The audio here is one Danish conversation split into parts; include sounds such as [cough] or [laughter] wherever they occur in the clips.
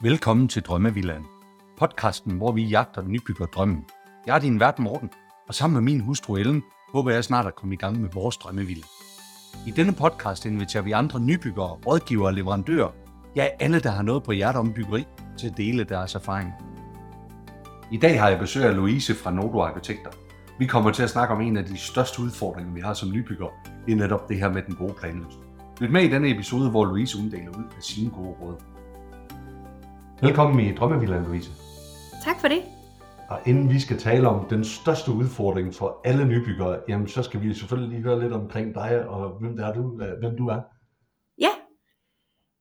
Velkommen til Drømmevillaen. Podcasten, hvor vi jagter nybygger drømmen. Jeg er din vært Morten, og sammen med min hustru Ellen, håber jeg snart at komme i gang med vores drømmevilla. I denne podcast inviterer vi andre nybyggere, rådgivere og leverandører, ja alle, der har noget på hjertet om byggeri, til at dele deres erfaring. I dag har jeg besøg af Louise fra Nodo Arkitekter. Vi kommer til at snakke om en af de største udfordringer, vi har som nybyggere, Det er netop det her med den gode planløsning. Lyt med i denne episode, hvor Louise uddeler ud af sine gode råd. Velkommen i Drømmevillaen, Louise. Tak for det. Og inden vi skal tale om den største udfordring for alle nybyggere, jamen så skal vi selvfølgelig lige høre lidt omkring dig og hvem, der er du, hvem du er. Ja,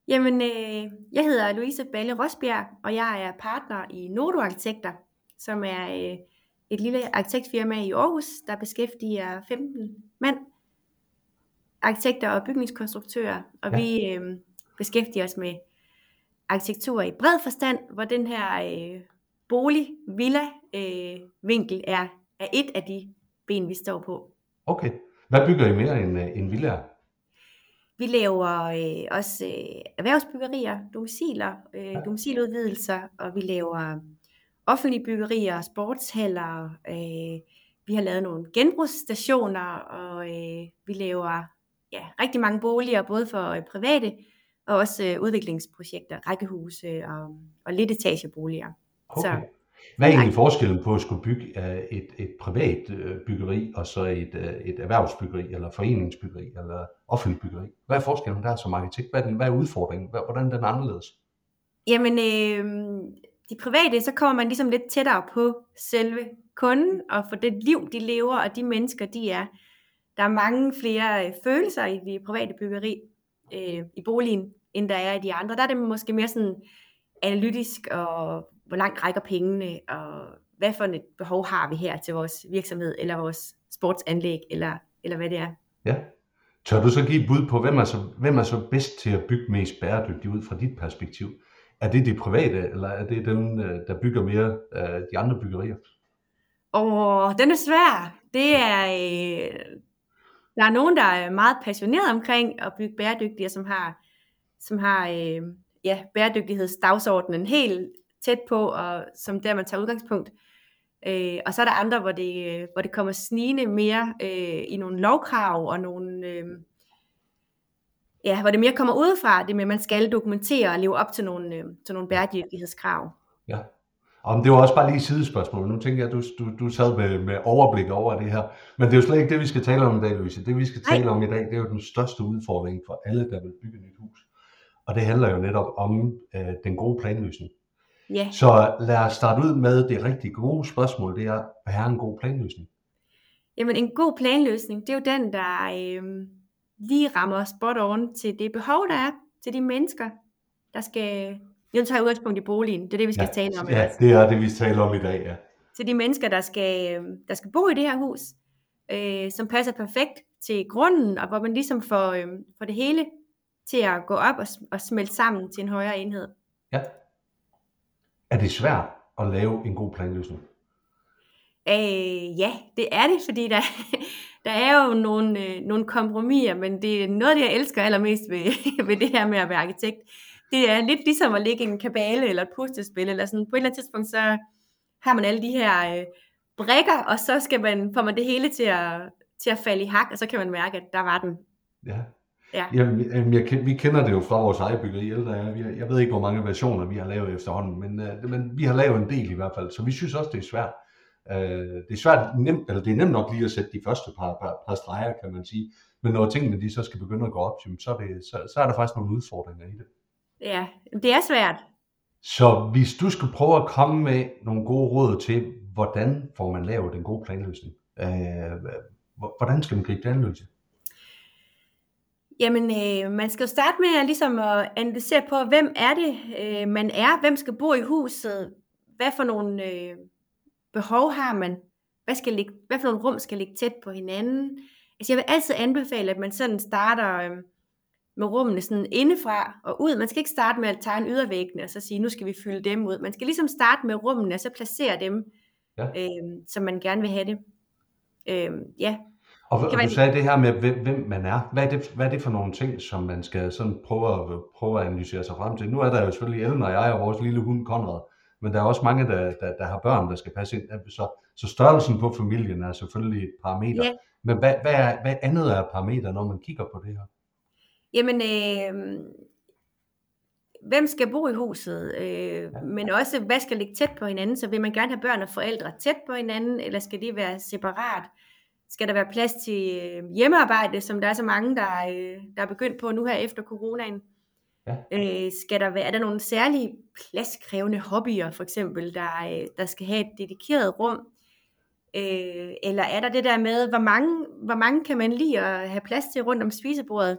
jamen øh, jeg hedder Louise Balle Rosbjerg, og jeg er partner i Nodo Arkitekter, som er øh, et lille arkitektfirma i Aarhus, der beskæftiger 15 mand, arkitekter og bygningskonstruktører, og ja. vi øh, beskæftiger os med arkitektur i bred forstand, hvor den her øh, bolig, villa øh, vinkel er, er et af de ben, vi står på. Okay. Hvad bygger I mere end, øh, end villaer? Vi laver øh, også øh, erhvervsbyggerier, domiciler, øh, ja. domiciludvidelser, og vi laver offentlige byggerier, sportshaller. Øh, vi har lavet nogle genbrugsstationer, og øh, vi laver ja, rigtig mange boliger, både for øh, private og også øh, udviklingsprojekter, rækkehuse og, og lidt etageboliger. Okay. Så, Hvad er egentlig forskellen på at skulle bygge uh, et, et privat uh, byggeri, og så et, uh, et erhvervsbyggeri, eller foreningsbyggeri, eller offentligt byggeri? Hvad er forskellen der som arkitekt? Hvad er, den, hvad er udfordringen? Hvordan er den anderledes? Jamen, øh, de private, så kommer man ligesom lidt tættere på selve kunden, og for det liv, de lever, og de mennesker, de er. Der er mange flere følelser i det private byggeri, øh, i boligen, end der er i de andre. Der er det måske mere sådan analytisk, og hvor langt rækker pengene, og hvad for et behov har vi her til vores virksomhed, eller vores sportsanlæg, eller, eller hvad det er. Ja. Tør du så give et bud på, hvem er, så, hvem er så bedst til at bygge mest bæredygtigt ud fra dit perspektiv? Er det de private, eller er det dem, øh, der bygger mere af de andre byggerier? Åh, den er svær. Det er, øh, der er nogen, der er meget passioneret omkring at bygge bæredygtige, og som har, som har øh, ja, bæredygtighedsdagsordenen helt tæt på, og som der man tager udgangspunkt. Øh, og så er der andre, hvor det, øh, hvor det kommer snigende mere øh, i nogle lovkrav, og nogle, øh, ja, hvor det mere kommer udefra, det med, at man skal dokumentere og leve op til nogle, øh, til nogle bæredygtighedskrav. Ja. Om det var også bare lige sidespørgsmål. Nu tænker jeg, at du, du, du sad med, med overblik over det her. Men det er jo slet ikke det, vi skal tale om i dag, Louise. Det, vi skal tale om i dag, det er jo den største udfordring for alle, der vil bygge et nyt hus. Og det handler jo netop om øh, den gode planløsning. Ja. Så lad os starte ud med det rigtig gode spørgsmål. Det er, hvad er en god planløsning? Jamen en god planløsning, det er jo den, der øh, lige rammer spot on til det behov, der er til de mennesker, der skal nu tager udgangspunkt i boligen. Det er det, vi skal ja, tale om. Ja, det er det, vi skal tale om i dag, ja. Til de mennesker, der skal, der skal bo i det her hus, øh, som passer perfekt til grunden, og hvor man ligesom får, øh, får det hele til at gå op og, og smelte sammen til en højere enhed. Ja. Er det svært at lave en god planløsning? Øh, ja, det er det, fordi der, [laughs] der er jo nogle, øh, nogle kompromiser, men det er noget, jeg elsker allermest ved, [laughs] ved det her med at være arkitekt det er lidt ligesom at ligge i en kabale eller et puslespil, eller sådan. På et eller andet tidspunkt, så har man alle de her øh, brikker, og så skal man, får man det hele til at, til at falde i hak, og så kan man mærke, at der var den. Ja. Ja. Jamen, jeg, vi kender det jo fra vores eget byggeri. Jeg, jeg ved ikke, hvor mange versioner vi har lavet efterhånden, men, uh, men vi har lavet en del i hvert fald, så vi synes også, det er svært. Uh, det er svært, nemt, eller det er nemt nok lige at sætte de første par, par, par streger, kan man sige. Men når tingene de så skal begynde at gå op, så, er det, så, så er der faktisk nogle udfordringer i det. Ja, det er svært. Så hvis du skulle prøve at komme med nogle gode råd til, hvordan får man lavet den gode planløsning? Øh, hvordan skal man gribe den løsning? Jamen, øh, man skal jo starte med ligesom at analysere på, hvem er det, øh, man er, hvem skal bo i huset, hvad for nogle øh, behov har man, hvad, skal ligge, hvad for nogle rum skal ligge tæt på hinanden. Altså, jeg vil altid anbefale, at man sådan starter... Øh, med rummene sådan indefra og ud. Man skal ikke starte med at tegne ydervæggene og så sige, nu skal vi fylde dem ud. Man skal ligesom starte med rummene og så placere dem, ja. øh, som man gerne vil have det. Øh, ja. Og, og du sagde det her med, hvem man er. Hvad er, det, hvad er det for nogle ting, som man skal sådan prøve, at, prøve at analysere sig frem til? Nu er der jo selvfølgelig Ellen og jeg og vores lille hund Konrad, men der er også mange, der, der, der har børn, der skal passe ind. Så, så størrelsen på familien er selvfølgelig et parameter. Ja. Men hvad, hvad, er, hvad andet er parameter, når man kigger på det her? Jamen, øh, hvem skal bo i huset, øh, men også hvad skal ligge tæt på hinanden, så vil man gerne have børn og forældre tæt på hinanden, eller skal de være separat? Skal der være plads til øh, hjemmearbejde, som der er så mange, der, øh, der er begyndt på nu her efter coronaen? Ja. Øh, skal der være, er der nogle særlige pladskrævende hobbyer, for eksempel, der, øh, der skal have et dedikeret rum? Øh, eller er der det der med, hvor mange, hvor mange kan man lige at have plads til rundt om spisebordet?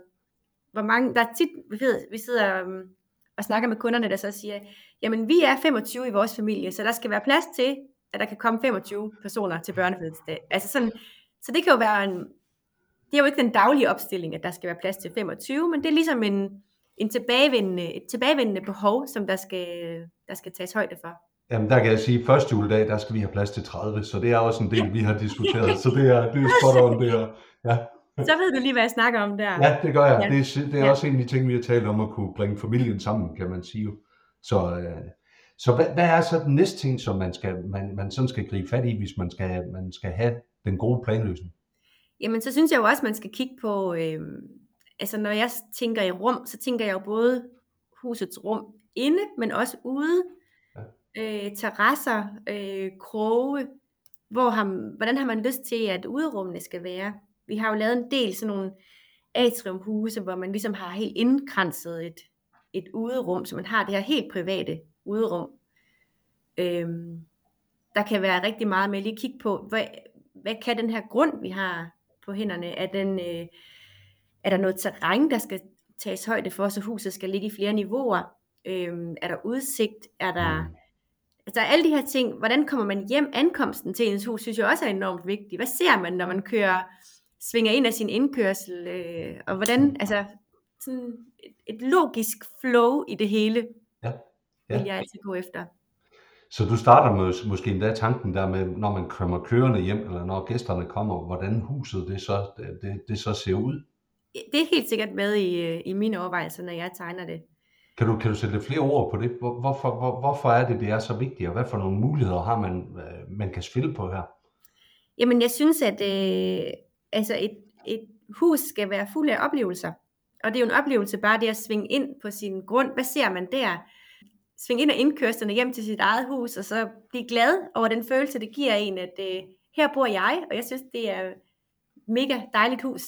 Hvor mange, der er tit, vi, ved, vi sidder um, og snakker med kunderne, der så siger, jamen vi er 25 i vores familie, så der skal være plads til, at der kan komme 25 personer til børnefødselsdag. Altså sådan, så det kan jo være en, det er jo ikke den daglige opstilling, at der skal være plads til 25, men det er ligesom en, en tilbagevendende, et tilbagevendende behov, som der skal, der skal tages højde for. Jamen der kan jeg sige, at første juledag, der skal vi have plads til 30, så det er også en del, vi har diskuteret, [laughs] så det er, det er spot on det her. Ja. Så ved du lige, hvad jeg snakker om der. Ja, det gør jeg. Ja. Det, er, det er ja. også en af de ting, vi har talt om, at kunne bringe familien sammen, kan man sige. Så, øh, så hvad, hvad er så den næste ting, som man, skal, man, man sådan skal gribe fat i, hvis man skal, man skal have den gode planløsning? Jamen, så synes jeg jo også, man skal kigge på, øh, altså når jeg tænker i rum, så tænker jeg jo både husets rum inde, men også ude. Ja. Øh, terrasser, øh, kroge, hvor har, hvordan har man lyst til, at uderummene skal være? Vi har jo lavet en del sådan nogle atriumhuse, hvor man ligesom har helt indkranset et, et uderum, så man har det her helt private uderum. Øhm, der kan være rigtig meget med lige at kigge på, hvad, hvad kan den her grund, vi har på hænderne? Er, den, øh, er der noget terræn, der skal tages højde for, så huset skal ligge i flere niveauer? Øhm, er der udsigt? Er der... Mm. Altså alle de her ting, hvordan kommer man hjem? Ankomsten til ens hus, synes jeg også er enormt vigtigt. Hvad ser man, når man kører svinger ind af sin indkørsel, øh, og hvordan, altså sådan et, et logisk flow i det hele, ja. Ja. vil jeg altid gå efter. Så du starter med måske endda tanken der med, når man kommer kørende hjem, eller når gæsterne kommer, hvordan huset det så, det, det så ser ud? Det er helt sikkert med i, i mine overvejelser, når jeg tegner det. Kan du, kan du sætte flere ord på det? Hvor, hvorfor, hvor, hvorfor er det, det er så vigtigt, og hvad for nogle muligheder har man, øh, man kan spille på her? Jamen, jeg synes, at, øh, altså et, et hus skal være fuld af oplevelser. Og det er jo en oplevelse bare det at svinge ind på sin grund. Hvad ser man der? Svinge ind og indkørslerne hjem til sit eget hus, og så blive glad over den følelse, det giver en, at øh, her bor jeg, og jeg synes, det er mega dejligt hus.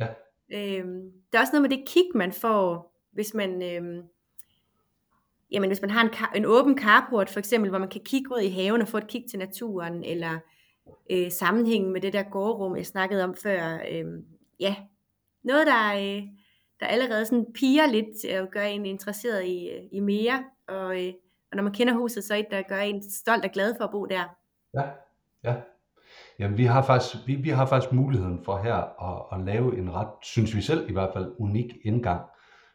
Ja. Øhm, der er også noget med det kig, man får, hvis man, øhm, jamen, hvis man har en, en åben carport, for eksempel, hvor man kan kigge ud i haven og få et kig til naturen, eller øh, sammenhængen med det der gårdrum, jeg snakkede om før. Øh, ja, noget, der, øh, der allerede sådan piger lidt og gør en interesseret i, øh, i mere, og, øh, og når man kender huset, så er det, der gør en stolt og glad for at bo der. Ja, ja. Jamen, vi har faktisk, vi, vi har faktisk muligheden for her at, at lave en ret, synes vi selv i hvert fald, unik indgang,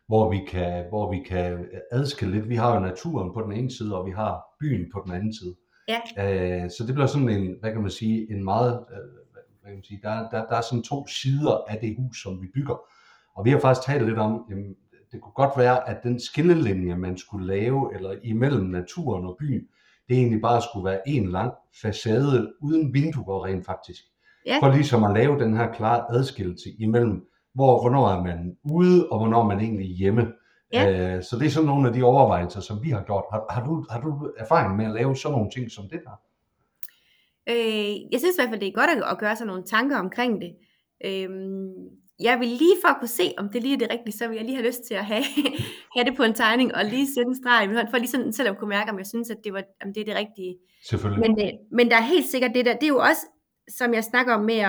hvor vi kan, hvor vi kan adskille lidt. Vi har jo naturen på den ene side, og vi har byen på den anden side. Ja. Øh, så det bliver sådan en, hvad kan man sige, en meget, øh, hvad kan man sige, der, der, der er sådan to sider af det hus, som vi bygger. Og vi har faktisk talt lidt om, jamen, det kunne godt være, at den skillelinje, man skulle lave, eller imellem naturen og byen, det egentlig bare skulle være en lang facade uden vinduer rent faktisk. Ja. For ligesom at lave den her klare adskillelse imellem, hvor, hvornår er man ude, og hvornår er man egentlig hjemme. Ja. Øh, så det er sådan nogle af de overvejelser, som vi har gjort. Har, har, du, har du erfaring med at lave sådan nogle ting som det der? Øh, jeg synes i hvert fald, det er godt at, at gøre sig nogle tanker omkring det. Øh, jeg vil lige for at kunne se, om det lige er det rigtige, så vil jeg lige have lyst til at have, [laughs] have det på en tegning, og lige sætte en streg i hånd, for lige sådan selv at kunne mærke, om jeg synes, at det, var, om det er det rigtige. Selvfølgelig. Men, øh, men der er helt sikkert det der, det er jo også, som jeg snakker om med,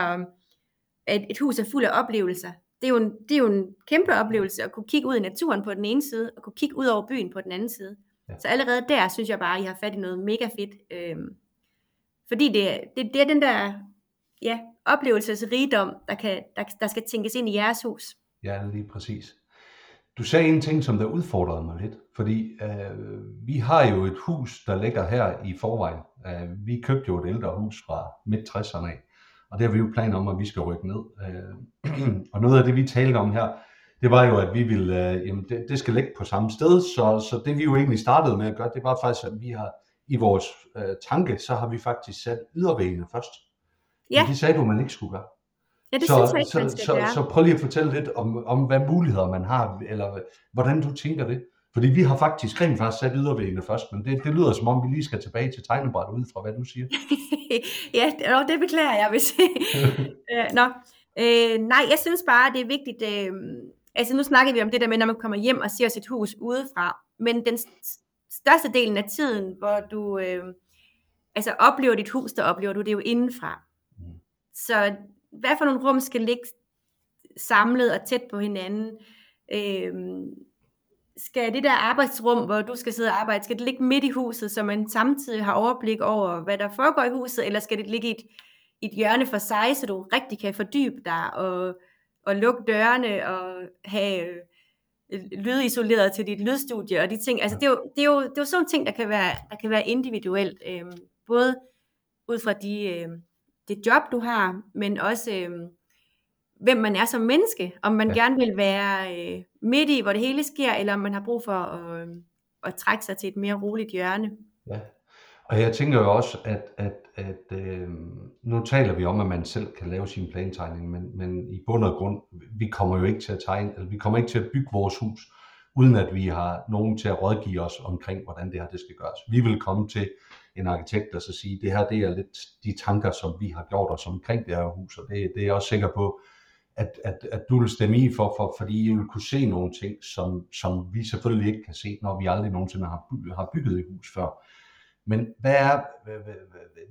at et hus er fuld af oplevelser det er, jo en, det er jo en kæmpe oplevelse at kunne kigge ud i naturen på den ene side, og kunne kigge ud over byen på den anden side. Ja. Så allerede der synes jeg bare, at I har fat i noget mega fedt. Øhm, fordi det, det, det er den der ja, oplevelsesrigdom, der, kan, der, der skal tænkes ind i jeres hus. Ja, lige præcis. Du sagde en ting, som der udfordrede mig lidt, fordi øh, vi har jo et hus, der ligger her i forvejen. Øh, vi købte jo et ældre hus fra midt 60'erne af, og det har vi jo planer om, at vi skal rykke ned. Øh, [clears throat] og noget af det, vi talte om her, det var jo, at vi ville, øh, jamen det, det skal ligge på samme sted, så, så det vi jo egentlig startede med at gøre, det var faktisk, at vi har i vores øh, tanke, så har vi faktisk sat ydervæggene først. Ja. Men det sagde du, man ikke skulle gøre. Ja, det så, synes jeg ikke, så, man skal så, gøre. så prøv lige at fortælle lidt om, om, hvad muligheder man har, eller hvordan du tænker det. Fordi vi har faktisk rent faktisk sat ydervæggene først, men det, det lyder som om, vi lige skal tilbage til tegnebrættet ud fra, hvad du siger. [laughs] ja, det, det beklager jeg, hvis... [laughs] øh, nå. Øh, nej, jeg synes bare, det er vigtigt... Øh, altså nu snakker vi om det der med, når man kommer hjem og ser sit hus udefra, men den største delen af tiden, hvor du øh, altså oplever dit hus, der oplever du det jo indenfra. Mm. Så hvad for nogle rum skal ligge samlet og tæt på hinanden? Øh, skal det der arbejdsrum, hvor du skal sidde og arbejde, skal det ligge midt i huset, så man samtidig har overblik over, hvad der foregår i huset, eller skal det ligge i et, et hjørne for sig, så du rigtig kan fordybe dig og, og lukke dørene og have øh, lydisoleret til dit lydstudie og de ting. Altså det er jo, det er jo, det er jo sådan ting, der kan være, der kan være individuelt, øh, både ud fra de, øh, det job, du har, men også øh, hvem man er som menneske. Om man ja. gerne vil være øh, midt i, hvor det hele sker, eller om man har brug for at, øh, at trække sig til et mere roligt hjørne. Ja, og jeg tænker jo også, at, at, at øh, nu taler vi om, at man selv kan lave sin plantegning, men, men i bund og grund, vi kommer jo ikke til at tegne, eller vi kommer ikke til at bygge vores hus, uden at vi har nogen til at rådgive os omkring, hvordan det her det skal gøres. Vi vil komme til en arkitekt og så sige, det her det er lidt de tanker, som vi har gjort os omkring det her hus, og det, det er jeg også sikker på, at, at, at du vil stemme i for, for, fordi I vil kunne se nogle ting, som, som vi selvfølgelig ikke kan se, når vi aldrig nogensinde har, by, har bygget et hus før. Men hvad er,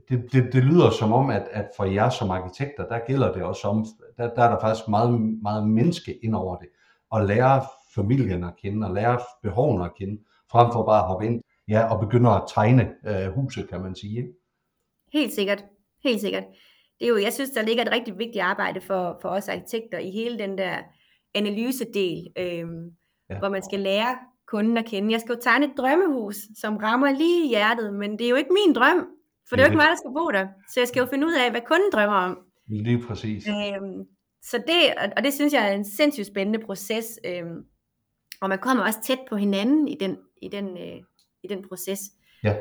det, det, det lyder som om, at, at for jer som arkitekter, der gælder det også om, der, der er der faktisk meget, meget menneske ind over det, og lære familien at kende, og lære behovene at kende, frem for bare at hoppe ind ja, og begynde at tegne øh, huset, kan man sige. Ikke? Helt sikkert, helt sikkert det er jo, jeg synes, der ligger et rigtig vigtigt arbejde for, for os arkitekter i hele den der analysedel, øhm, ja. hvor man skal lære kunden at kende. Jeg skal jo tegne et drømmehus, som rammer lige i hjertet, men det er jo ikke min drøm, for det er jo ikke mig, der skal bo der. Så jeg skal jo finde ud af, hvad kunden drømmer om. Lige præcis. Øhm, så det, og det synes jeg er en sindssygt spændende proces, øhm, og man kommer også tæt på hinanden i den, i den, øh, i den proces. Ja.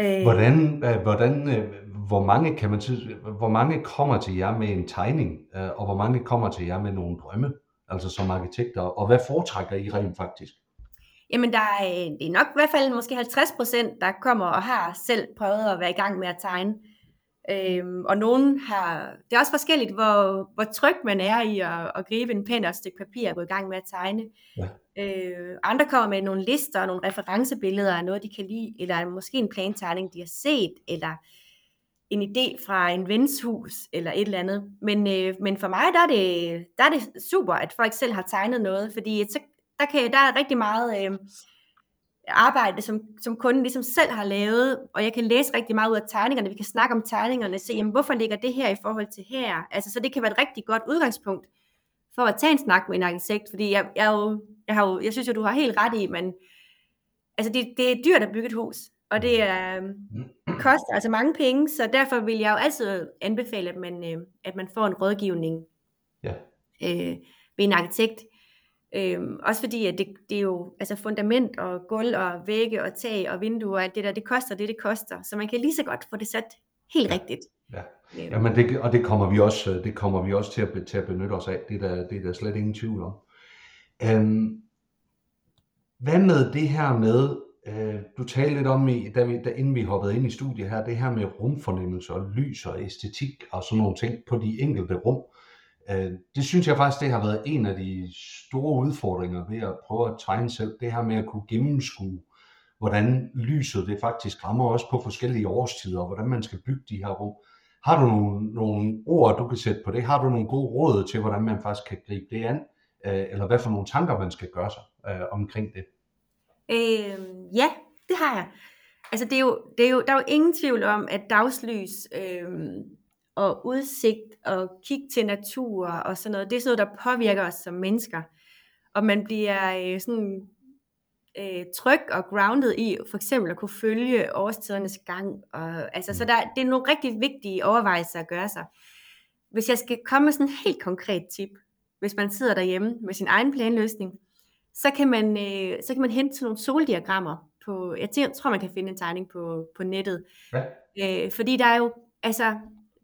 Øh, hvordan, øh, hvordan, øh, hvor mange kan man sige, hvor mange kommer til jer med en tegning, og hvor mange kommer til jer med nogle drømme, altså som arkitekter, og hvad foretrækker I rent faktisk? Jamen der er, det er nok i hvert fald måske 50 procent, der kommer og har selv prøvet at være i gang med at tegne. Øhm, og nogen har, det er også forskelligt, hvor, hvor tryg man er i at, at gribe en pen og et stykke papir og gå i gang med at tegne. Ja. Øh, andre kommer med nogle lister og nogle referencebilleder af noget, de kan lide, eller måske en plantegning, de har set, eller en idé fra en vens hus, eller et eller andet. Men, øh, men for mig, der er, det, der er det super, at folk selv har tegnet noget, fordi så, der, kan, der er rigtig meget... Øh, arbejde, som, som kunden ligesom selv har lavet, og jeg kan læse rigtig meget ud af tegningerne, vi kan snakke om tegningerne, se, jamen, hvorfor ligger det her i forhold til her? Altså, så det kan være et rigtig godt udgangspunkt for at tage en snak med en arkitekt, fordi jeg, jeg, jo, jeg, har jo, jeg synes jo, du har helt ret i, men altså, det, det er dyrt at bygge et hus, og det er, koster altså mange penge, så derfor vil jeg jo altid anbefale, at man, øh, at man får en rådgivning ja. øh, ved en arkitekt, Øhm, også fordi, at det, det er jo altså fundament og gulv og vægge og tag og vinduer og alt det der, det koster det, det koster. Så man kan lige så godt få det sat helt ja. rigtigt. Ja, øhm. ja men det, og det kommer vi også, det kommer vi også til at, til at benytte os af. Det er der, det er der slet ingen tvivl om. Øhm, hvad med det her med, øh, du talte lidt om, i, da vi, da, inden vi hoppede ind i studiet her, det her med rumfornemmelse og lys og æstetik og sådan nogle ting på de enkelte rum. Øh, det synes jeg faktisk, det har været en af de store udfordringer ved at prøve at tegne selv. Det her med at kunne gennemskue, hvordan lyset det faktisk rammer også på forskellige årstider, og hvordan man skal bygge de her rum. Har du nogle, nogle ord, du kan sætte på det? Har du nogle gode råd til, hvordan man faktisk kan gribe det an? Øh, eller hvad for nogle tanker, man skal gøre sig øh, omkring det? Øh, ja, det har jeg. Altså, det er jo, det er jo, der er jo ingen tvivl om, at dagslys øh, og udsigt og kigge til natur og sådan noget, det er sådan noget, der påvirker os som mennesker. Og man bliver øh, sådan øh, tryg og grounded i for eksempel at kunne følge årstidernes gang. Og, altså, så der, det er nogle rigtig vigtige overvejelser at gøre sig. Hvis jeg skal komme med sådan en helt konkret tip, hvis man sidder derhjemme med sin egen planløsning, så kan man, øh, så kan man hente nogle soldiagrammer på, jeg tror man kan finde en tegning på, på nettet. Ja. Øh, fordi der er jo, altså,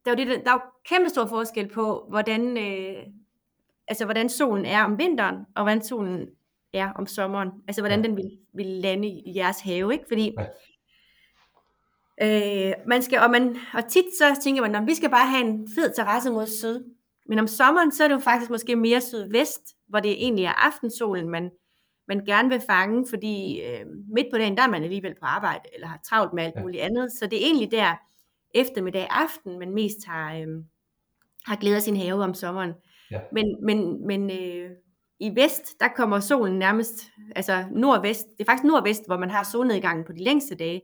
der er jo, det, der er jo kæmpe stor forskel på, hvordan, øh, altså, hvordan solen er om vinteren, og hvordan solen er om sommeren. Altså, hvordan ja. den vil, vil lande i jeres have, ikke? Fordi, ja. øh, man skal, og, man, og tit så tænker man, at vi skal bare have en fed terrasse mod syd. Men om sommeren, så er det jo faktisk måske mere sydvest, hvor det egentlig er aftensolen, man, man gerne vil fange, fordi øh, midt på dagen, der er man alligevel på arbejde, eller har travlt med alt ja. muligt andet. Så det er egentlig der eftermiddag aften, man mest har, øh, har glædet af sin have om sommeren. Ja. Men, men, men øh, i vest, der kommer solen nærmest, altså nordvest, det er faktisk nordvest, hvor man har solnedgangen på de længste dage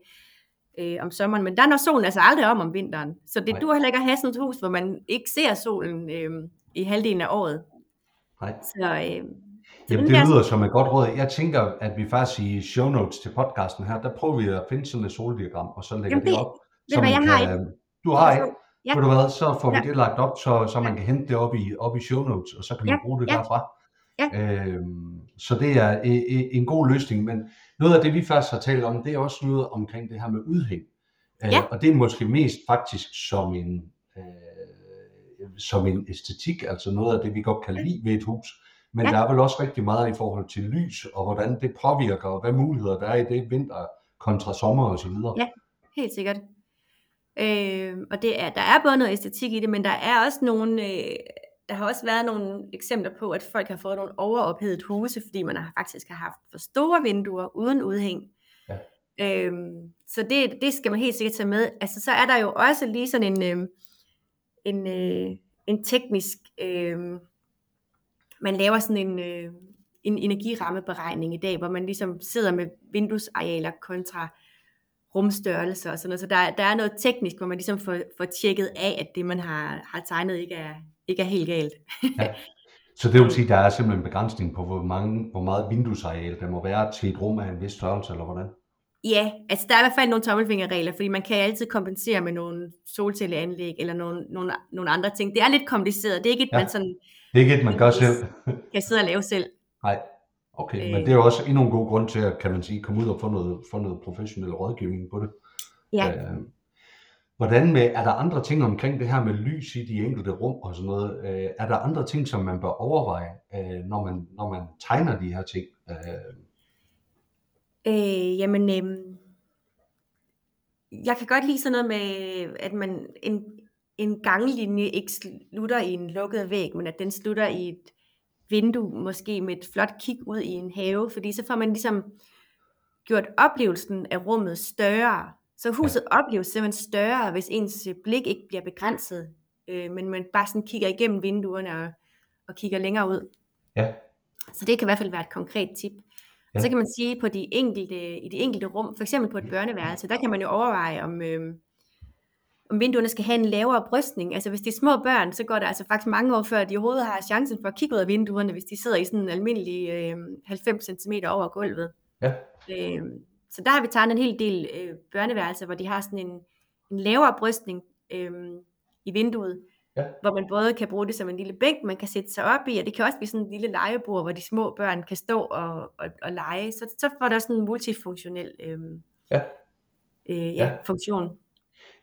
øh, om sommeren, men der når solen altså aldrig om om vinteren. Så det du heller ikke at have sådan et hus, hvor man ikke ser solen øh, i halvdelen af året. Nej. Så, øh, Jamen, det lyder som et godt råd. Jeg tænker, at vi faktisk i show notes til podcasten her, der prøver vi at finde sådan et soldiagram, og så lægger Jamen, det, det op. Ved hvad, jeg kan, har ikke. Du har ikke? Ja. Ved du hvad, så får vi ja. det lagt op, så, så man kan hente det op i, op i show notes, og så kan man ja. bruge det ja. derfra. Ja. Øhm, så det er en, en god løsning, men noget af det, vi først har talt om, det er også noget omkring det her med udhæng. Øh, ja. Og det er måske mest faktisk som en, øh, som en æstetik, altså noget af det, vi godt kan lide ved et hus. Men ja. der er vel også rigtig meget i forhold til lys, og hvordan det påvirker, og hvad muligheder der er i det vinter kontra sommer og så videre. Ja, helt sikkert. Øh, og det er, der er både noget æstetik i det, men der er også nogle, øh, der har også været nogle eksempler på, at folk har fået nogle overophedet huse, fordi man har faktisk har haft for store vinduer uden udhæng. Ja. Øh, så det, det skal man helt sikkert tage med. Altså, så er der jo også lige sådan en, øh, en, øh, en teknisk, øh, man laver sådan en, øh, en energirammeberegning i dag, hvor man ligesom sidder med vinduesarealer kontra rumstørrelse og sådan noget. Så der, der er noget teknisk, hvor man ligesom får, får tjekket af, at det man har, har tegnet ikke er, ikke er helt galt. ja. [laughs] Så det vil sige, at der er simpelthen en begrænsning på, hvor, mange, hvor meget vinduesareal der må være til et rum af en vis størrelse, eller hvordan? Ja, altså der er i hvert fald nogle tommelfingerregler, fordi man kan altid kompensere med nogle solcelleanlæg eller nogle, nogle, nogle andre ting. Det er lidt kompliceret. Det er ikke et, ja. man sådan... Det er ikke et, man gør selv. kan sidde og lave selv. Nej. Okay, øh, men det er også endnu en god grund til at, kan man sige, komme ud og få noget, få noget professionel rådgivning på det. Ja. Øh, hvordan med, er der andre ting omkring det her med lys i de enkelte rum og sådan noget? Øh, er der andre ting, som man bør overveje, øh, når, man, når man tegner de her ting? Øh, øh, jamen, øh, jeg kan godt lide sådan noget med, at man en, en ganglinje ikke slutter i en lukket væg, men at den slutter i et vindue, måske med et flot kig ud i en have, fordi så får man ligesom gjort oplevelsen af rummet større. Så huset ja. opleves simpelthen større, hvis ens blik ikke bliver begrænset, øh, men man bare sådan kigger igennem vinduerne og, og kigger længere ud. Ja. Så det kan i hvert fald være et konkret tip. Ja. Og så kan man sige på de enkelte, i de enkelte rum, for eksempel på et børneværelse, der kan man jo overveje, om, øh, om vinduerne skal have en lavere brystning. Altså hvis de er små børn, så går det altså faktisk mange år før, at de overhovedet har chancen for at kigge ud af vinduerne, hvis de sidder i sådan en almindelig øh, 90 cm over gulvet. Ja. Øh, så der har vi taget en hel del øh, børneværelser, hvor de har sådan en, en lavere brystning øh, i vinduet, ja. hvor man både kan bruge det som en lille bænk, man kan sætte sig op i, og det kan også blive sådan en lille legebord, hvor de små børn kan stå og, og, og lege. Så, så får der sådan en multifunktionel øh, ja. Øh, ja, ja. funktion.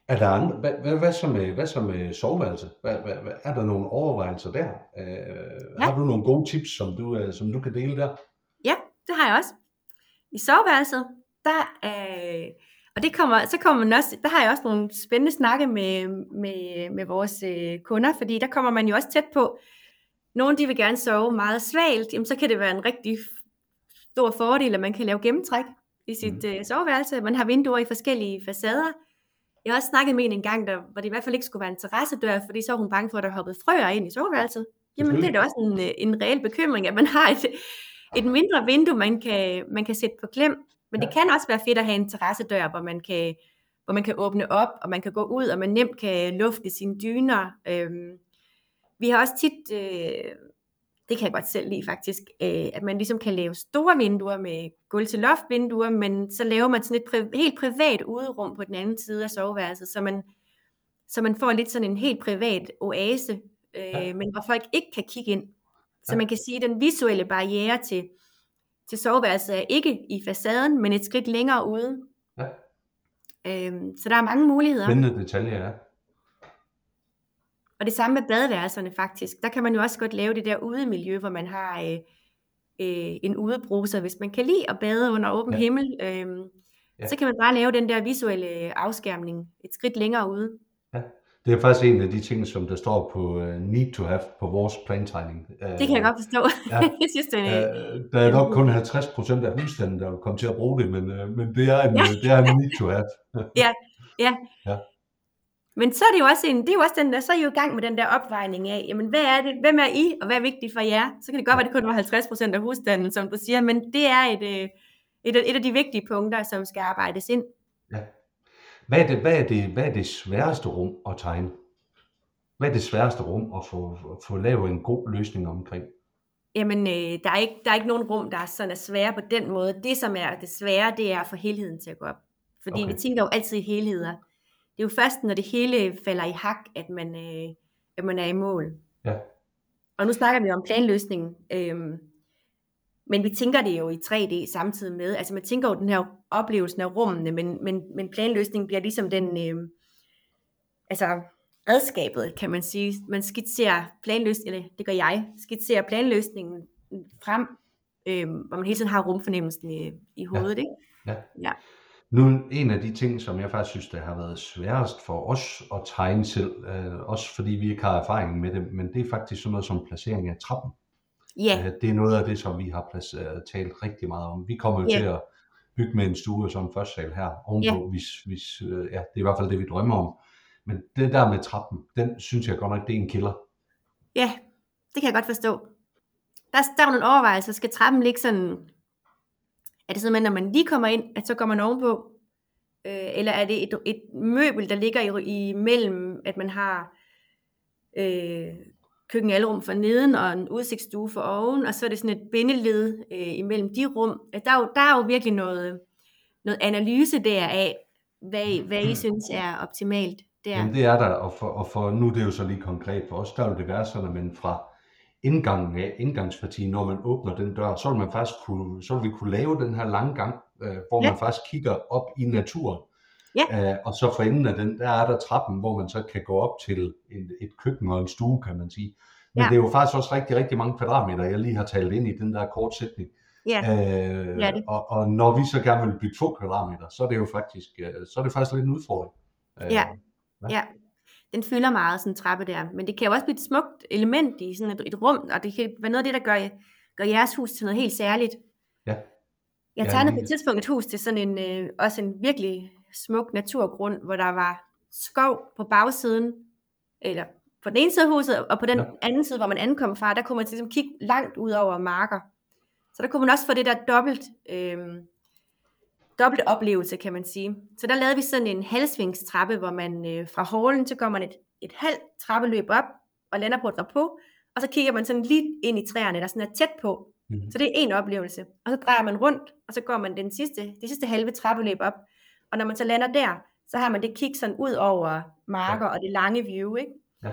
Er der andre, hvad, hvad, hvad, så med, hvad så med soveværelse? Hvad, hvad, hvad, er der nogle overvejelser der? Øh, ja. Har du nogle gode tips, som du, øh, som du kan dele der? Ja, det har jeg også. I soveværelset, der øh, og det kommer, så kommer man også, der har jeg også nogle spændende snakke med, med, med vores øh, kunder, fordi der kommer man jo også tæt på, nogle de vil gerne sove meget svalt, jamen så kan det være en rigtig stor fordel, at man kan lave gennemtræk i sit mm. øh, soveværelse. Man har vinduer i forskellige facader, jeg har også snakket med en en gang, der, hvor det i hvert fald ikke skulle være en terrassedør, fordi så var hun bange for, at der hoppede frøer ind i soveværelset. Jamen det er da også en, øh, en reel bekymring, at man har et, et mindre vindue, man kan, man kan sætte på klem. Men det kan også være fedt at have en terrassedør, hvor man kan, hvor man kan åbne op, og man kan gå ud, og man nemt kan lufte sine dyner. Øhm, vi har også tit øh, det kan jeg godt selv lide faktisk, øh, at man ligesom kan lave store vinduer med gulv til loft vinduer, men så laver man sådan et pri- helt privat uderum på den anden side af soveværelset, så man, så man får lidt sådan en helt privat oase, øh, ja. men hvor folk ikke kan kigge ind. Så ja. man kan sige, at den visuelle barriere til, til soveværelset er ikke i facaden, men et skridt længere ude. Ja. Øhm, så der er mange muligheder. Spændende detaljer, ja. Og det samme med badeværelserne faktisk. Der kan man jo også godt lave det der udemiljø, hvor man har øh, øh, en udebruser, hvis man kan lide at bade under åben ja. himmel. Øh, ja. Så kan man bare lave den der visuelle afskærmning et skridt længere ude. Ja. Det er faktisk en af de ting, som der står på uh, need to have på vores plantegning. Uh, det kan jeg godt forstå. Ja. [laughs] jeg synes, det er, uh, der er nok kun 50 procent af husstanden, der vil komme til at bruge det, men, uh, men det, er en, ja. det er en need to have. [laughs] ja, ja. ja. Men så er det jo også en, det er jo også den der, så er I jo i gang med den der opvejning af, jamen hvad er det, hvem er I, og hvad er vigtigt for jer? Så kan det godt være, at det kun var 50 procent af husstanden, som du siger, men det er et, øh, et, et af de vigtige punkter, som skal arbejdes ind. Ja. Hvad er det, hvad er det, hvad er det sværeste rum at tegne? Hvad er det sværeste rum at få, få lavet en god løsning omkring? Jamen, øh, der, er ikke, der er ikke nogen rum, der er sådan er svære på den måde. Det, som er det svære, det er at få helheden til at gå op. Fordi okay. vi tænker jo altid i helheder det er jo først, når det hele falder i hak, at man, øh, at man er i mål. Ja. Og nu snakker vi om planløsningen, øhm, men vi tænker det jo i 3D samtidig med, altså man tænker jo den her oplevelse af rummene, men, men, men planløsningen bliver ligesom den, øh, altså redskabet, kan man sige. Man skitserer planløsningen, eller det gør jeg, skitserer planløsningen frem, øh, hvor man hele tiden har rumfornemmelsen i, i hovedet, ja. ikke? Ja. ja. Nu en af de ting, som jeg faktisk synes, der har været sværest for os at tegne selv, øh, også fordi vi ikke har erfaring med det, men det er faktisk sådan noget som placering af trappen. Ja. Yeah. Øh, det er noget af det, som vi har placeret, øh, talt rigtig meget om. Vi kommer jo yeah. til at bygge med en stue som første sal her ovenpå, yeah. hvis, hvis øh, ja, det er i hvert fald det, vi drømmer om. Men det der med trappen, den synes jeg godt nok, det er en kilder. Ja, det kan jeg godt forstå. Der, der er nogle overvejelser. Skal trappen ligge sådan er det sådan, at når man lige kommer ind, at så går man ovenpå? Øh, eller er det et, et møbel, der ligger i, i mellem, at man har øh, køkkenalrum for neden og en udsigtsstue for oven, og så er det sådan et bindeled øh, imellem de rum. Der er, jo, der er jo virkelig noget, noget analyse der af, hvad, hvad I synes er optimalt. Der. Jamen det er der, og for, og for nu det er jo så lige konkret for os, der vil det være sådan, men fra indgangen af indgangspartiet, når man åbner den dør, så vil man faktisk kunne, så vil vi kunne lave den her lange gang, øh, hvor ja. man faktisk kigger op i naturen. Ja. Øh, og så for enden af den, der er der trappen, hvor man så kan gå op til et, et køkken og en stue, kan man sige. Men ja. det er jo faktisk også rigtig, rigtig mange kvadratmeter, jeg lige har talt ind i den der kort sætning. Ja. Øh, ja, det. Og, og når vi så gerne vil bygge få kvadratmeter, så er det jo faktisk, øh, så er det faktisk lidt en udfordring. Øh, ja. ja den fylder meget, sådan en trappe der. Men det kan jo også blive et smukt element i sådan et, et rum, og det kan være noget af det, der gør, gør jeres hus til noget helt særligt. Ja. Jeg tegnede ja, på et tidspunkt et hus til sådan en, øh, også en virkelig smuk naturgrund, hvor der var skov på bagsiden, eller på den ene side af huset, og på den ja. anden side, hvor man ankom fra, der kunne man ligesom kigge langt ud over marker. Så der kunne man også få det der dobbelt, øh, dobbelt oplevelse, kan man sige. Så der lavede vi sådan en halvsvingstrappe, hvor man øh, fra hallen, så går man et, et halvt trappeløb op, og lander på et på, og så kigger man sådan lige ind i træerne, der sådan er tæt på. Mm. Så det er en oplevelse. Og så drejer man rundt, og så går man den sidste, det sidste halve trappeløb op. Og når man så lander der, så har man det kig sådan ud over marker ja. og det lange view, ikke? Ja.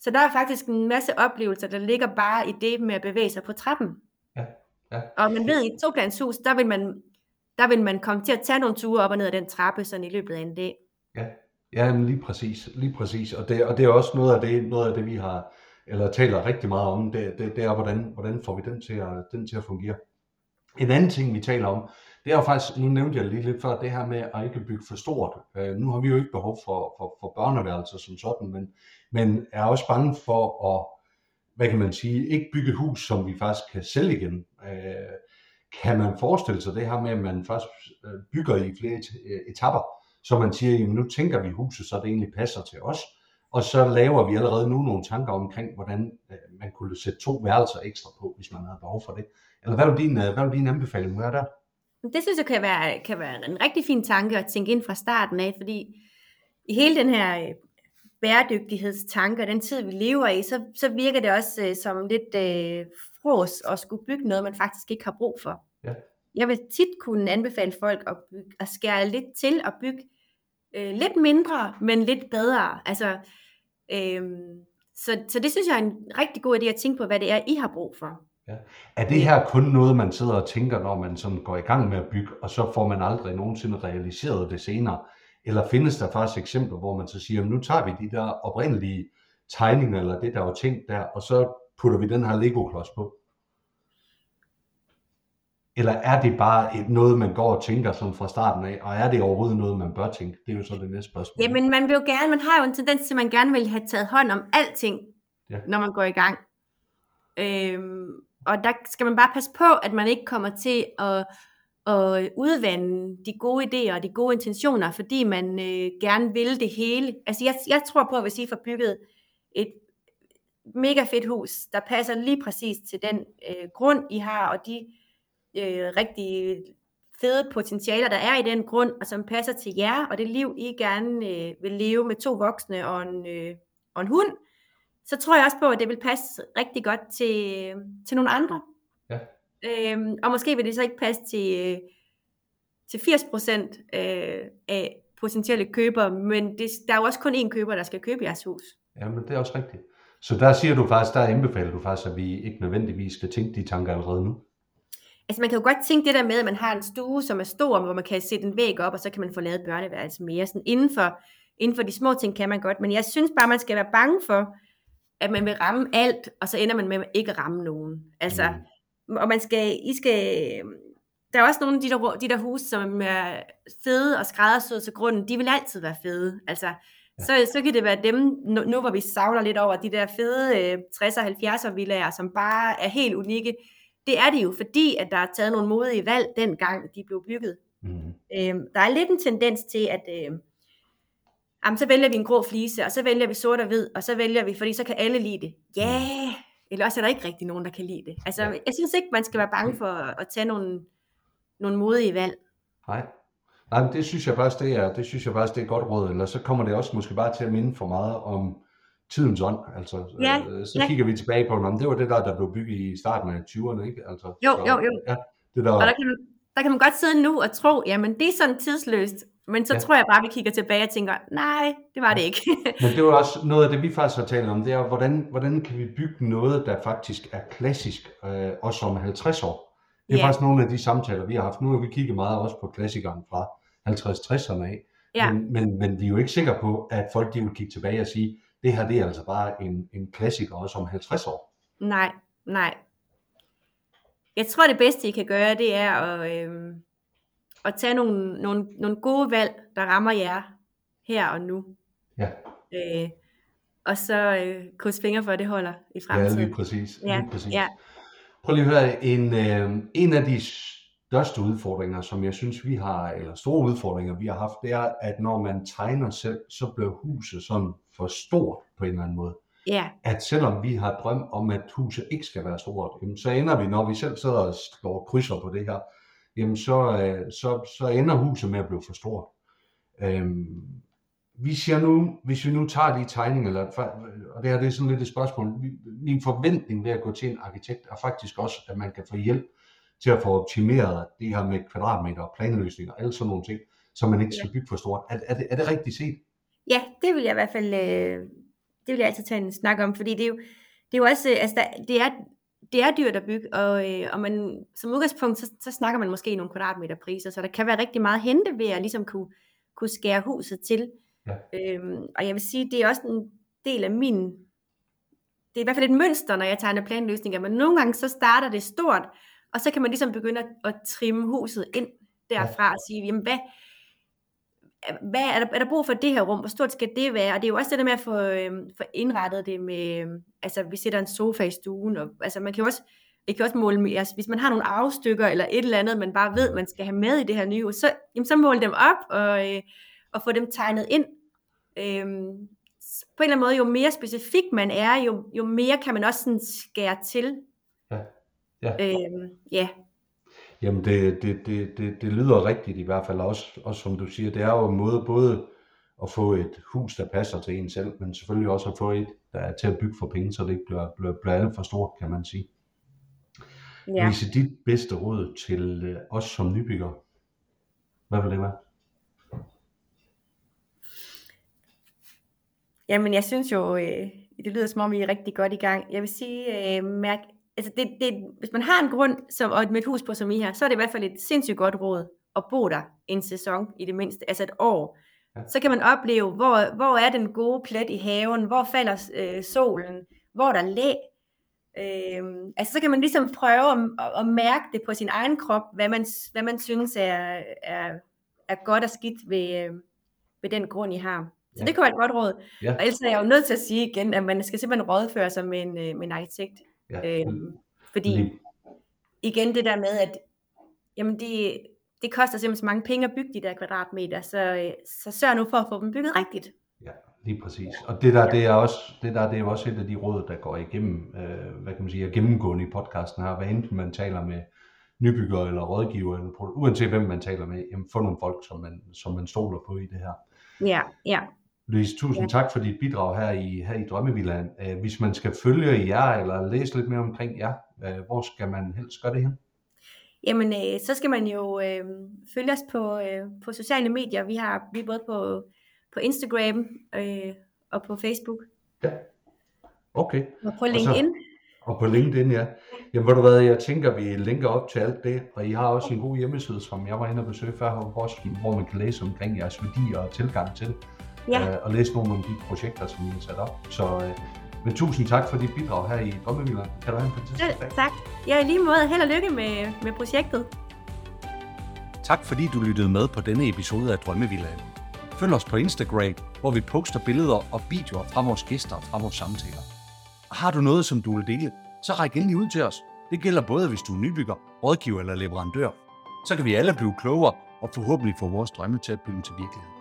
Så der er faktisk en masse oplevelser, der ligger bare i det med at bevæge sig på trappen. Ja. Ja. Og man ved, i et toplanshus, der vil man der vil man komme til at tage nogle ture op og ned ad den trappe sådan i løbet af en dag. Ja, ja men lige præcis, lige præcis. Og det, og det er også noget af det, noget af det vi har, eller taler rigtig meget om, det, det, det er, hvordan, hvordan får vi den til, at, den til at fungere. En anden ting, vi taler om, det er jo faktisk, nu nævnte jeg lige lidt før, det her med at ikke bygge for stort. Øh, nu har vi jo ikke behov for, for, for børneværelser som sådan, men, men er også bange for at, hvad kan man sige, ikke bygge hus, som vi faktisk kan sælge igen. Øh, kan man forestille sig det her med, at man først øh, bygger i flere øh, etapper, så man siger, at nu tænker vi huset, så det egentlig passer til os, og så laver vi allerede nu nogle tanker omkring, hvordan øh, man kunne sætte to værelser ekstra på, hvis man havde behov for det. Eller hvad vil din, øh, hvad vil din anbefaling være der? Det synes jeg kan være, kan være en rigtig fin tanke at tænke ind fra starten af, fordi i hele den her bæredygtighedstanker, den tid vi lever i, så, så virker det også øh, som lidt øh, fros at skulle bygge noget, man faktisk ikke har brug for. Ja. Jeg vil tit kunne anbefale folk at, bygge, at skære lidt til og bygge øh, lidt mindre, men lidt bedre. Altså, øh, så, så det synes jeg er en rigtig god idé at tænke på, hvad det er, I har brug for. Ja. Er det her kun noget, man sidder og tænker, når man sådan går i gang med at bygge, og så får man aldrig nogensinde realiseret det senere? Eller findes der faktisk eksempler, hvor man så siger, nu tager vi de der oprindelige tegninger, eller det der var tænkt der, og så putter vi den her Lego-klods på? Eller er det bare et, noget, man går og tænker sådan fra starten af, og er det overhovedet noget, man bør tænke? Det er jo så det næste spørgsmål. Jamen, man vil jo gerne, man har jo en tendens til, at man gerne vil have taget hånd om alting, Ja. når man går i gang. Øhm, og der skal man bare passe på, at man ikke kommer til at, at udvande de gode idéer og de gode intentioner, fordi man øh, gerne vil det hele. Altså, jeg, jeg tror på, at hvis I får bygget et mega fedt hus, der passer lige præcis til den øh, grund, I har, og de øh, rigtig fede potentialer, der er i den grund, og som passer til jer, og det liv, I gerne øh, vil leve med to voksne og en, øh, og en hund, så tror jeg også på, at det vil passe rigtig godt til, øh, til nogle andre. Ja. Øhm, og måske vil det så ikke passe til, øh, til 80% øh, af potentielle købere, men det, der er jo også kun én køber, der skal købe jeres hus. Ja, men det er også rigtigt. Så der siger du faktisk, der anbefaler du faktisk, at vi ikke nødvendigvis skal tænke de tanker allerede nu. Altså man kan jo godt tænke det der med, at man har en stue, som er stor, hvor man kan sætte en væg op, og så kan man få lavet børneværelse mere. Sådan inden for, inden for de små ting kan man godt, men jeg synes bare, man skal være bange for, at man vil ramme alt, og så ender man med ikke at ramme nogen. Altså, mm. og man skal, I skal, der er også nogle af de der, de der huse, som er fede og skræddersyede til grunden, de vil altid være fede. Altså, ja. så, så kan det være dem, nu, nu hvor vi savler lidt over de der fede øh, 60'er og 70'er villager, som bare er helt unikke, det er det jo, fordi at der er taget nogle modige valg, dengang de blev bygget. Mm. Øhm, der er lidt en tendens til, at øh, jamen, så vælger vi en grå flise, og så vælger vi sort og hvid, og så vælger vi, fordi så kan alle lide det. Ja, yeah! eller også er der ikke rigtig nogen, der kan lide det. Altså, Ja. jeg synes ikke, man skal være bange for at tage nogle, nogle modige valg. Nej. Nej, det synes jeg faktisk, det er, det synes jeg faktisk, det er et godt råd. Eller så kommer det også måske bare til at minde for meget om tidens ånd. Altså, Ja, øh, så ja. kigger vi tilbage på, om det var det der, der blev bygget i starten af 20'erne, ikke? Altså, Jo, så, jo, jo. Ja, det der, Og der kan, man, der kan man godt sidde nu og tro, jamen det er sådan tidsløst. Men så Ja. ja. tror jeg bare, vi kigger tilbage og tænker, nej, det var det ikke. [laughs] Men det var også noget af det, vi faktisk har talt om, det er, hvordan, hvordan kan vi bygge noget, der faktisk er klassisk, øh, også om 50 år. Det er Ja. faktisk nogle af de samtaler, vi har haft. Nu har vi kigget meget også på klassikeren fra 50-60'erne af. Ja. Men, men, men vi er jo ikke sikre på, at folk de vil kigge tilbage og sige, det her det er altså bare en, en klassiker også om 50 år. nej, nej. Jeg tror, det bedste, I kan gøre, det er at, øhm, at tage nogle, nogle, nogle gode valg, der rammer jer her og nu. Ja, Øh, og så øh, kryds fingre for, at det holder i ja fremtiden. lige præcis. Ja, Lige præcis. ja. Prøv lige at høre, en, øh, en af de største udfordringer, som jeg synes, vi har, eller store udfordringer, vi har haft, det er, at når man tegner selv, så bliver huset sådan for stort på en eller anden måde. ja, At selvom vi har drøm om, at huset ikke skal være stort, jamen, så ender vi, når vi selv sidder og slår krydser på det her, jamen så, øh, så, så ender huset med at blive for stort. Øhm, vi siger nu, hvis vi nu tager de tegninger, eller, og det her det er sådan lidt et spørgsmål, min forventning ved at gå til en arkitekt er faktisk også, at man kan få hjælp til at få optimeret det her med kvadratmeter og planløsninger og alle sådan nogle ting, så man ikke skal bygge for stort. Er, er, det, er det rigtigt set? ja, det vil jeg i hvert fald, øh, det vil jeg altid tage en snak om, fordi det er jo, det er jo også, øh, altså der, det er, det er dyrt at bygge, og, øh, og man, som udgangspunkt, så, så snakker man måske i nogle kvadratmeterpriser, så der kan være rigtig meget at hente ved at ligesom kunne, kunne skære huset til. Ja. Øhm, og jeg vil sige, det er også en del af min, det er i hvert fald et mønster, når jeg tegner planløsninger, men nogle gange så starter det stort, og så kan man ligesom begynde at, at trimme huset ind derfra og sige, jamen hvad, hvad er, der, er der brug for det her rum? Hvor stort skal det være? Og det er jo også det der med at få, øhm, få indrettet det med, øhm, altså vi sætter en sofa i stuen, og altså man kan jo også, det kan også måle med, altså, hvis man har nogle afstykker eller et eller andet, man bare ved, man skal have med i det her nye hus, så, jamen, så måle dem op og, øh, og få dem tegnet ind. Øhm, på en eller anden måde, jo mere specifik man er, jo, jo mere kan man også sådan skære til. Ja. Øhm, ja. Jamen det, det, det, det, det lyder rigtigt i hvert fald også, også som du siger, det er jo en måde både at få et hus, der passer til en selv, men selvfølgelig også at få et, der er til at bygge for penge, så det ikke bliver, bliver, bliver alt for stort, kan man sige. Ja. Lise, dit bedste råd til øh, os som nybygger, hvad vil det være? Jamen, jeg synes jo, øh, det lyder som om, vi er rigtig godt i gang. Jeg vil sige, øh, mærk, altså det, det, hvis man har en grund som, og et hus på som I har, så er det i hvert fald et sindssygt godt råd at bo der en sæson i det mindste, altså et år. Ja. Så kan man opleve, hvor, hvor er den gode plet i haven, hvor falder øh, solen, hvor er der læ. Øh, altså så kan man ligesom prøve at, at, at mærke det på sin egen krop, hvad man, hvad man synes er, er, er godt og skidt ved, øh, ved den grund, I har. Så ja. det kan være et godt råd. Ja. Og ellers er jeg jo nødt til at sige igen, at man skal simpelthen rådføre sig med en, øh, med en arkitekt. Ja. Øhm, fordi Lige. igen det der med, at jamen det, det koster simpelthen så mange penge at bygge de der kvadratmeter, så, øh, så sørg nu for at få dem bygget rigtigt. Ja, lige præcis. Og det der, det er også, det der, det er også et af de råd, der går igennem, øh, hvad kan man sige, er gennemgående i podcasten her, hvad enten man taler med nybygger eller rådgiver, eller, uanset hvem man taler med, jamen, få nogle folk, som man, som man stoler på i det her. Ja, ja. Louise, tusind ja. tak for dit bidrag her i, her i Drømmevillaen. Øh, hvis man skal følge jer eller læse lidt mere omkring jer, øh, hvor skal man helst gøre det hen? Jamen, øh, så skal man jo øh, følge os på, øh, på sociale medier. Vi har vi er både på, på Instagram øh, og på Facebook. Ja, okay. Og på LinkedIn. Og, så, og på LinkedIn, ja. Jamen, hvor du hvad, jeg tænker, vi linker op til alt det, og I har også en god hjemmeside, som jeg var inde og besøge før, hvor man kan læse omkring jeres værdier og tilgang til det ja. øh, og læse nogle af de projekter, som I har sat op. Så øh, men tusind tak for dit bidrag her i Drømmeviller. Kan du have en fantastisk dag? Tak. Ja, i lige måde. Held og lykke med, med projektet. Tak fordi du lyttede med på denne episode af Drømmevillaen. Følg os på Instagram, hvor vi poster billeder og videoer fra vores gæster og fra vores samtaler. Og har du noget, som du vil dele, så ræk endelig ud til os. Det gælder både, hvis du er nybygger, rådgiver eller leverandør. Så kan vi alle blive klogere og forhåbentlig få vores drømme til at blive til virkelighed.